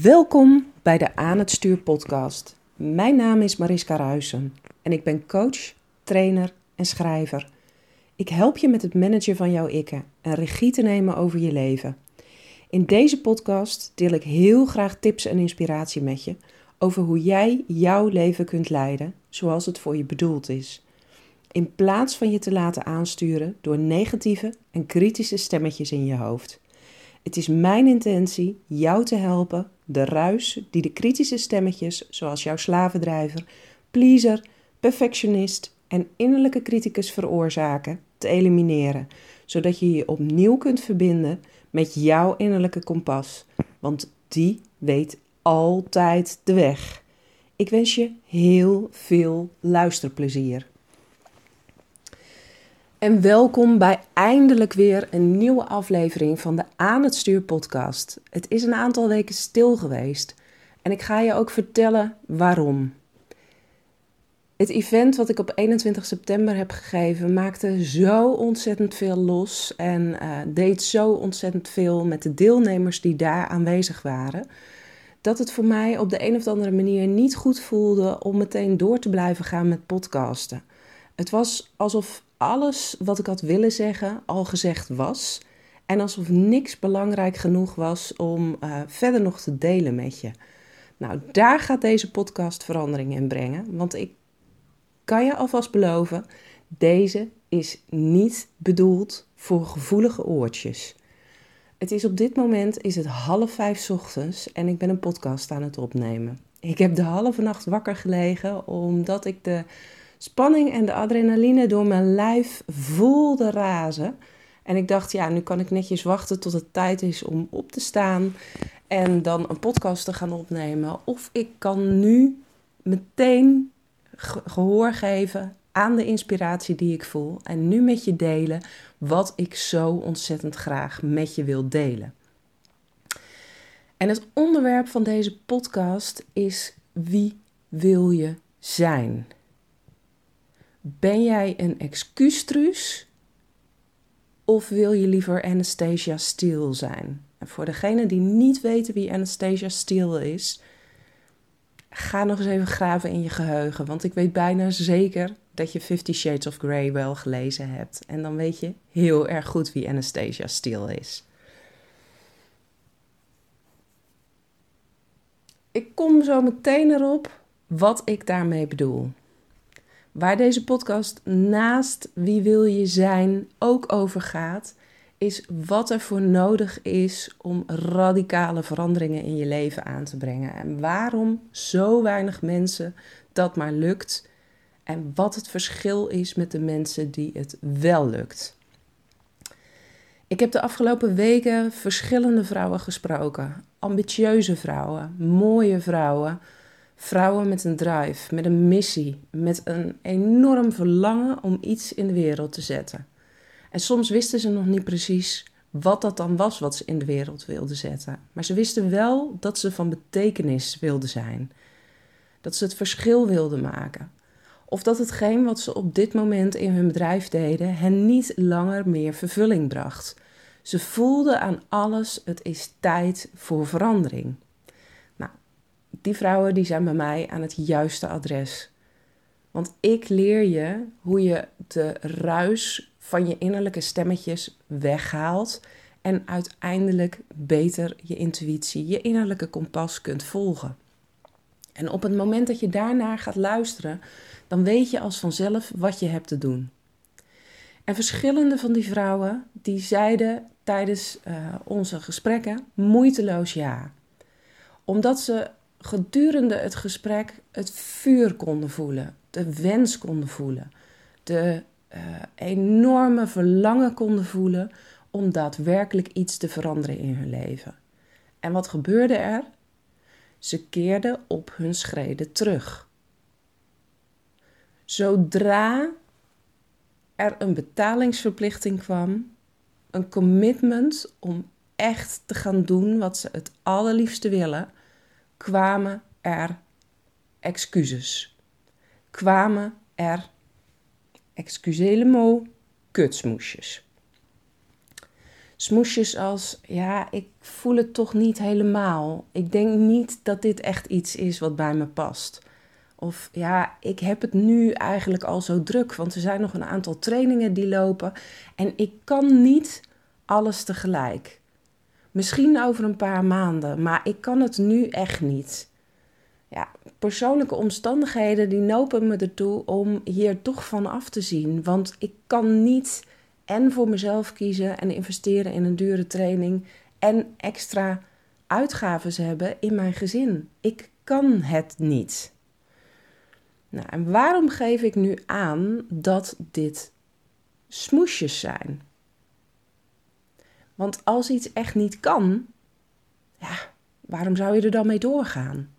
Welkom bij de Aan het Stuur podcast. Mijn naam is Mariska Ruijsen en ik ben coach, trainer en schrijver. Ik help je met het managen van jouw ikken en regie te nemen over je leven. In deze podcast deel ik heel graag tips en inspiratie met je over hoe jij jouw leven kunt leiden zoals het voor je bedoeld is. In plaats van je te laten aansturen door negatieve en kritische stemmetjes in je hoofd. Het is mijn intentie jou te helpen de ruis die de kritische stemmetjes, zoals jouw slavendrijver, pleaser, perfectionist en innerlijke criticus veroorzaken, te elimineren, zodat je je opnieuw kunt verbinden met jouw innerlijke kompas, want die weet altijd de weg. Ik wens je heel veel luisterplezier. En welkom bij eindelijk weer een nieuwe aflevering van de Aan het Stuur podcast. Het is een aantal weken stil geweest en ik ga je ook vertellen waarom. Het event wat ik op 21 september heb gegeven maakte zo ontzettend veel los en uh, deed zo ontzettend veel met de deelnemers die daar aanwezig waren. Dat het voor mij op de een of andere manier niet goed voelde om meteen door te blijven gaan met podcasten. Het was alsof alles wat ik had willen zeggen al gezegd was. En alsof niks belangrijk genoeg was om uh, verder nog te delen met je. Nou, daar gaat deze podcast verandering in brengen. Want ik kan je alvast beloven, deze is niet bedoeld voor gevoelige oortjes. Het is op dit moment is het half vijf ochtends en ik ben een podcast aan het opnemen. Ik heb de halve nacht wakker gelegen omdat ik de spanning en de adrenaline door mijn lijf voelde razen. En ik dacht, ja, nu kan ik netjes wachten tot het tijd is om op te staan en dan een podcast te gaan opnemen. Of ik kan nu meteen gehoor geven aan de inspiratie die ik voel en nu met je delen wat ik zo ontzettend graag met je wil delen. En het onderwerp van deze podcast is wie wil je zijn? Ben jij een excuustruus of wil je liever Anastasia Steele zijn? En voor degenen die niet weten wie Anastasia Steele is, ga nog eens even graven in je geheugen. Want ik weet bijna zeker dat je Fifty Shades of Grey wel gelezen hebt. En dan weet je heel erg goed wie Anastasia Steele is. Ik kom zo meteen erop wat ik daarmee bedoel. Waar deze podcast naast wie wil je zijn ook over gaat, is wat er voor nodig is om radicale veranderingen in je leven aan te brengen. En waarom zo weinig mensen dat maar lukt. En wat het verschil is met de mensen die het wel lukt. Ik heb de afgelopen weken verschillende vrouwen gesproken. Ambitieuze vrouwen, mooie vrouwen Vrouwen met een drive, met een missie, met een enorm verlangen om iets in de wereld te zetten. En soms wisten ze nog niet precies wat dat dan was wat ze in de wereld wilden zetten. Maar ze wisten wel dat ze van betekenis wilden zijn. Dat ze het verschil wilden maken. Of dat hetgeen wat ze op dit moment in hun bedrijf deden hen niet langer meer vervulling bracht. Ze voelden aan alles: het is tijd voor verandering die vrouwen die zijn bij mij aan het juiste adres. Want ik leer je hoe je de ruis van je innerlijke stemmetjes weghaalt en uiteindelijk beter je intuïtie, je innerlijke kompas kunt volgen. En op het moment dat je daarnaar gaat luisteren, dan weet je als vanzelf wat je hebt te doen. En verschillende van die vrouwen die zeiden tijdens uh, onze gesprekken moeiteloos ja. Omdat ze gedurende het gesprek het vuur konden voelen, de wens konden voelen, de uh, enorme verlangen konden voelen om daadwerkelijk iets te veranderen in hun leven. En wat gebeurde er? Ze keerden op hun schreden terug. Zodra er een betalingsverplichting kwam, een commitment om echt te gaan doen wat ze het allerliefste willen, kwamen er excuses. Kwamen er, excusez le mot, kutsmoesjes. Smoesjes als, ja, ik voel het toch niet helemaal. Ik denk niet dat dit echt iets is wat bij me past. Of ja, ik heb het nu eigenlijk al zo druk, want er zijn nog een aantal trainingen die lopen en ik kan niet alles tegelijk. Misschien over een paar maanden, maar ik kan het nu echt niet. Ja, persoonlijke omstandigheden die nopen me ertoe om hier toch van af te zien, want ik kan niet en voor mezelf kiezen en investeren in een dure training en extra uitgaven hebben in mijn gezin. Ik kan het niet. Nou, en waarom geef ik nu aan dat dit smoesjes zijn? Want als iets echt niet kan, ja, waarom zou je er dan mee doorgaan?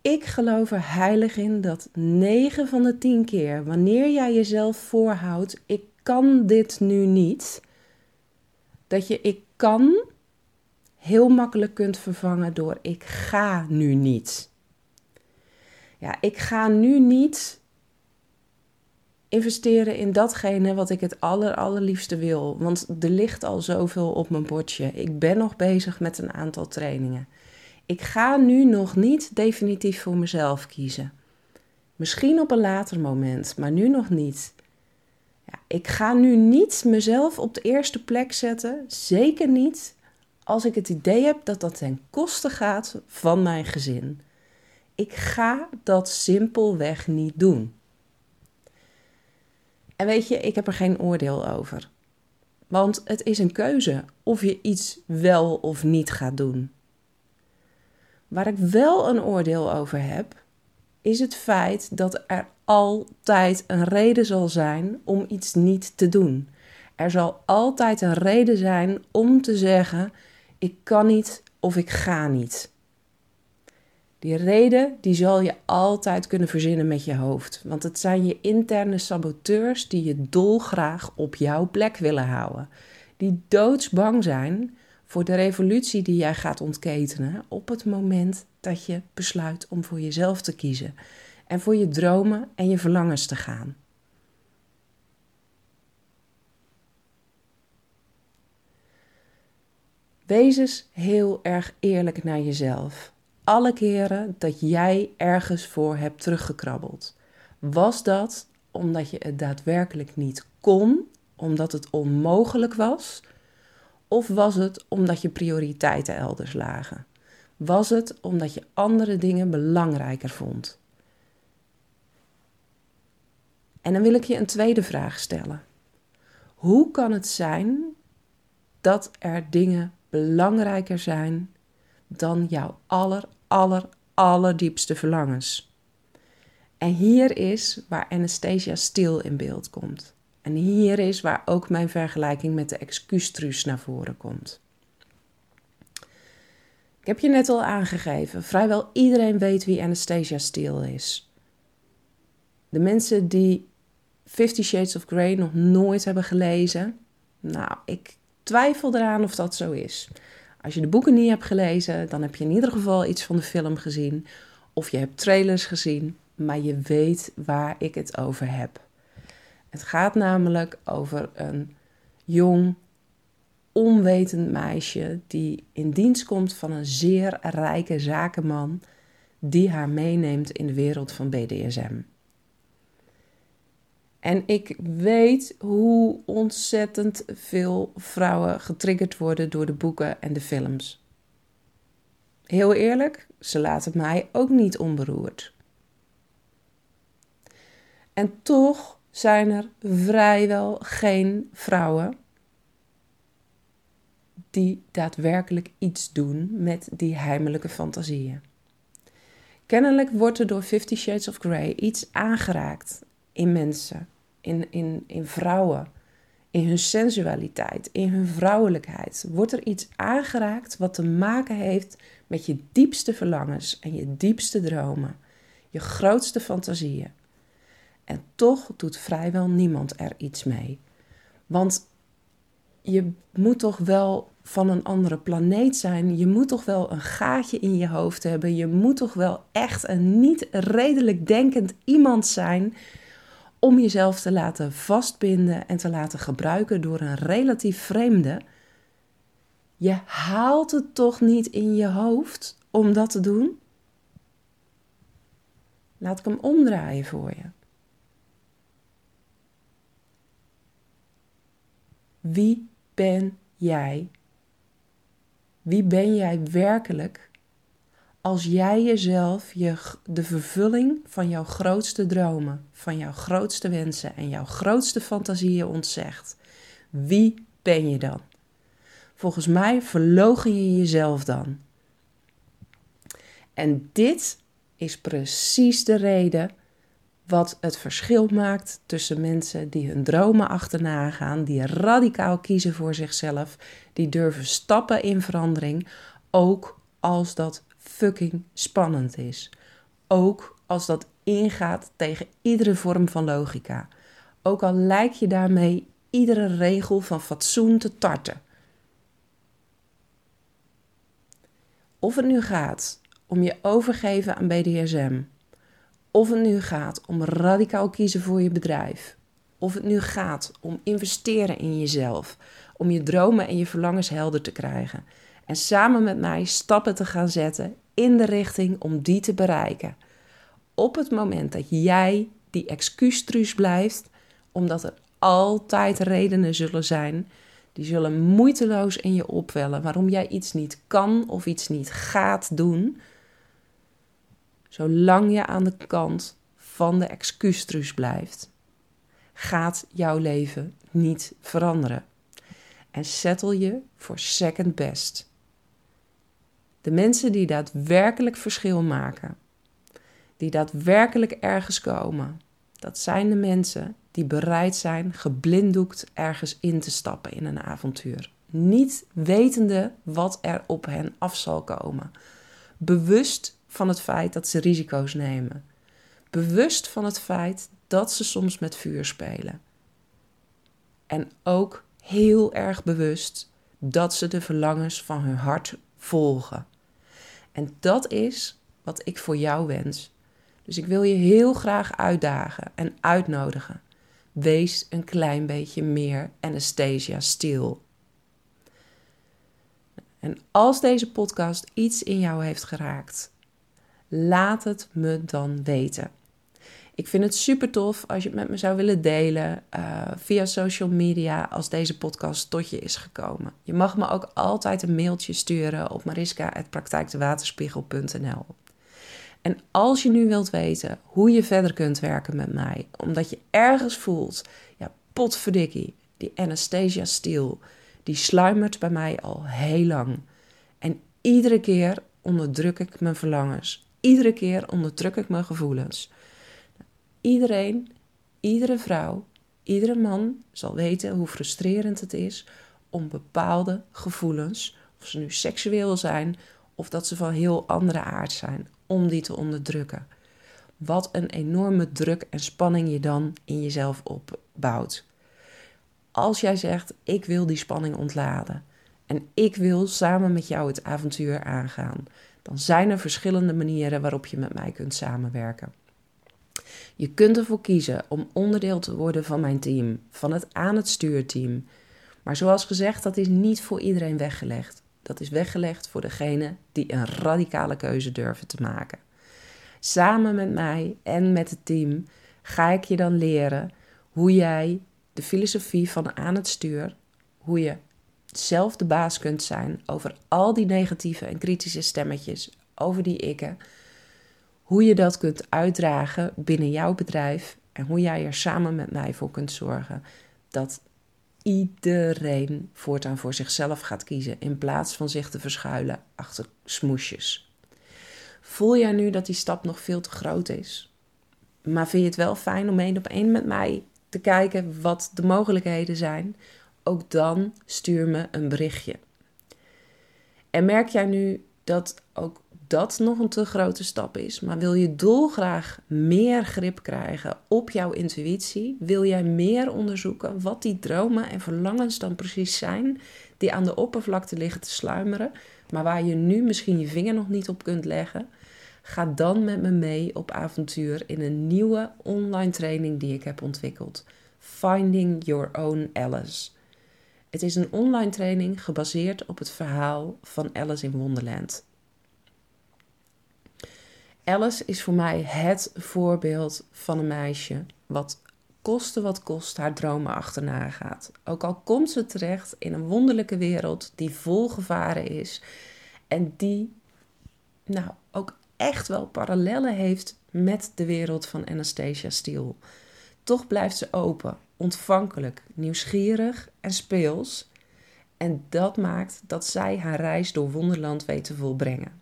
Ik geloof er heilig in dat 9 van de 10 keer, wanneer jij jezelf voorhoudt, ik kan dit nu niet, dat je ik kan heel makkelijk kunt vervangen door ik ga nu niet. Ja, ik ga nu niet investeren in datgene wat ik het aller, allerliefste wil. Want er ligt al zoveel op mijn bordje. Ik ben nog bezig met een aantal trainingen. Ik ga nu nog niet definitief voor mezelf kiezen. Misschien op een later moment, maar nu nog niet. Ja, ik ga nu niet mezelf op de eerste plek zetten. Zeker niet als ik het idee heb dat dat ten koste gaat van mijn gezin. Ik ga dat simpelweg niet doen. En weet je, ik heb er geen oordeel over. Want het is een keuze of je iets wel of niet gaat doen. Waar ik wel een oordeel over heb, is het feit dat er altijd een reden zal zijn om iets niet te doen. Er zal altijd een reden zijn om te zeggen: ik kan niet of ik ga niet. Die reden die zal je altijd kunnen verzinnen met je hoofd, want het zijn je interne saboteurs die je dolgraag op jouw plek willen houden. Die doodsbang zijn voor de revolutie die jij gaat ontketenen op het moment dat je besluit om voor jezelf te kiezen en voor je dromen en je verlangens te gaan. Wees eens heel erg eerlijk naar jezelf. Alle keren dat jij ergens voor hebt teruggekrabbeld. Was dat omdat je het daadwerkelijk niet kon, omdat het onmogelijk was? Of was het omdat je prioriteiten elders lagen? Was het omdat je andere dingen belangrijker vond? En dan wil ik je een tweede vraag stellen. Hoe kan het zijn dat er dingen belangrijker zijn dan jouw aller, aller, allerdiepste verlangens? En hier is waar Anastasia stil in beeld komt. En hier is waar ook mijn vergelijking met de excuustruus naar voren komt. Ik heb je net al aangegeven, vrijwel iedereen weet wie Anastasia Steele is. De mensen die Fifty Shades of Grey nog nooit hebben gelezen, nou, ik twijfel eraan of dat zo is. Als je de boeken niet hebt gelezen, dan heb je in ieder geval iets van de film gezien. Of je hebt trailers gezien, maar je weet waar ik het over heb. Het gaat namelijk over een jong, onwetend meisje die in dienst komt van een zeer rijke zakenman die haar meeneemt in de wereld van BDSM. En ik weet hoe ontzettend veel vrouwen getriggerd worden door de boeken en de films. Heel eerlijk, ze laten mij ook niet onberoerd. En toch zijn er vrijwel geen vrouwen die daadwerkelijk iets doen met die heimelijke fantasieën. Kennelijk wordt er door Fifty Shades of Grey iets aangeraakt in mensen, in, in, in vrouwen, in hun sensualiteit, in hun vrouwelijkheid. Wordt er iets aangeraakt wat te maken heeft met je diepste verlangens en je diepste dromen, je grootste fantasieën. En toch doet vrijwel niemand er iets mee. Want je moet toch wel van een andere planeet zijn. Je moet toch wel een gaatje in je hoofd hebben. Je moet toch wel echt een niet redelijk denkend iemand zijn om jezelf te laten vastbinden en te laten gebruiken door een relatief vreemde, je haalt het toch niet in je hoofd om dat te doen? Laat ik hem omdraaien voor je. Wie ben jij? Wie ben jij werkelijk als jij jezelf je, de vervulling van jouw grootste dromen, van jouw grootste wensen en jouw grootste fantasieën ontzegt? Wie ben je dan? Volgens mij verlogen je jezelf dan. En dit is precies de reden wat het verschil maakt tussen mensen die hun dromen achterna gaan, die radicaal kiezen voor zichzelf, die durven stappen in verandering, ook als dat fucking spannend is. Ook als dat ingaat tegen iedere vorm van logica. Ook al lijkt je daarmee iedere regel van fatsoen te tarten. Of het nu gaat om je overgeven aan BDSM, of het nu gaat om radicaal kiezen voor je bedrijf, of het nu gaat om investeren in jezelf, om je dromen en je verlangens helder te krijgen en samen met mij stappen te gaan zetten in de richting om die te bereiken. Op het moment dat jij die excuustruus blijft, omdat er altijd redenen zullen zijn, die zullen moeiteloos in je opwellen waarom jij iets niet kan of iets niet gaat doen, zolang je aan de kant van de excuustruus blijft, gaat jouw leven niet veranderen. En settle je voor second best. De mensen die daadwerkelijk verschil maken, die daadwerkelijk ergens komen, dat zijn de mensen die bereid zijn geblinddoekt ergens in te stappen in een avontuur. Niet wetende wat er op hen af zal komen. Bewust van het feit dat ze risico's nemen. Bewust van het feit dat ze soms met vuur spelen. En ook heel erg bewust dat ze de verlangens van hun hart volgen. En dat is wat ik voor jou wens. Dus ik wil je heel graag uitdagen en uitnodigen. Wees een klein beetje meer Anastasia stil. En als deze podcast iets in jou heeft geraakt, laat het me dan weten. Ik vind het super tof als je het met me zou willen delen uh, via social media als deze podcast tot je is gekomen. Je mag me ook altijd een mailtje sturen op mariska.praktijkdewaterspiegel.nl En als je nu wilt weten hoe je verder kunt werken met mij, omdat je ergens voelt, ja potverdikkie, die Anastasia Steel, die sluimert bij mij al heel lang. En iedere keer onderdruk ik mijn verlangens. Iedere keer onderdruk ik mijn gevoelens. Iedereen, iedere vrouw, iedere man zal weten hoe frustrerend het is om bepaalde gevoelens, of ze nu seksueel zijn of dat ze van heel andere aard zijn, om die te onderdrukken. Wat een enorme druk en spanning je dan in jezelf opbouwt. Als jij zegt: Ik wil die spanning ontladen en ik wil samen met jou het avontuur aangaan, dan zijn er verschillende manieren waarop je met mij kunt samenwerken. Je kunt ervoor kiezen om onderdeel te worden van mijn team, van het aan het stuurteam. Maar zoals gezegd, dat is niet voor iedereen weggelegd. Dat is weggelegd voor degene die een radicale keuze durven te maken. Samen met mij en met het team ga ik je dan leren hoe jij de filosofie van aan het stuur, hoe je zelf de baas kunt zijn over al die negatieve en kritische stemmetjes, over die ikken, hoe je dat kunt uitdragen binnen jouw bedrijf en hoe jij er samen met mij voor kunt zorgen dat iedereen voortaan voor zichzelf gaat kiezen in plaats van zich te verschuilen achter smoesjes. Voel jij nu dat die stap nog veel te groot is? Maar vind je het wel fijn om één op één met mij te kijken wat de mogelijkheden zijn? Ook dan stuur me een berichtje. En merk jij nu dat ook dat nog een te grote stap is, maar wil je dolgraag meer grip krijgen op jouw intuïtie, wil jij meer onderzoeken wat die dromen en verlangens dan precies zijn die aan de oppervlakte liggen te sluimeren, maar waar je nu misschien je vinger nog niet op kunt leggen, Ga dan met me mee op avontuur in een nieuwe online training die ik heb ontwikkeld. Finding Your Own Alice. Het is een online training gebaseerd op het verhaal van Alice in Wonderland. Alice is voor mij het voorbeeld van een meisje wat koste wat kost haar dromen achterna gaat. Ook al komt ze terecht in een wonderlijke wereld die vol gevaren is en die nou ook echt wel parallellen heeft met de wereld van Anastasia Steele. Toch blijft ze open, ontvankelijk, nieuwsgierig en speels. En dat maakt dat zij haar reis door Wonderland weet te volbrengen.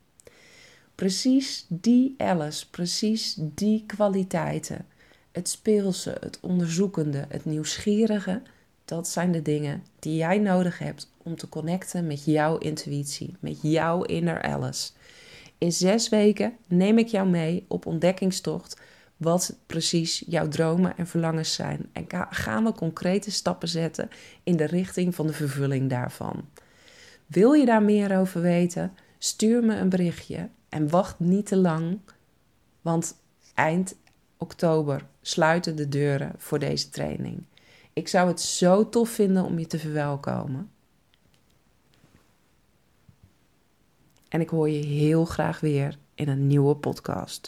Precies die Alice, precies die kwaliteiten. Het speelse, het onderzoekende, het nieuwsgierige. Dat zijn de dingen die jij nodig hebt om te connecten met jouw intuïtie, met jouw inner Alice. In zes weken neem ik jou mee op ontdekkingstocht wat precies jouw dromen en verlangens zijn. En gaan we concrete stappen zetten in de richting van de vervulling daarvan. Wil je daar meer over weten? Stuur me een berichtje en wacht niet te lang, want eind oktober sluiten de deuren voor deze training. Ik zou het zo tof vinden om je te verwelkomen. En ik hoor je heel graag weer in een nieuwe podcast.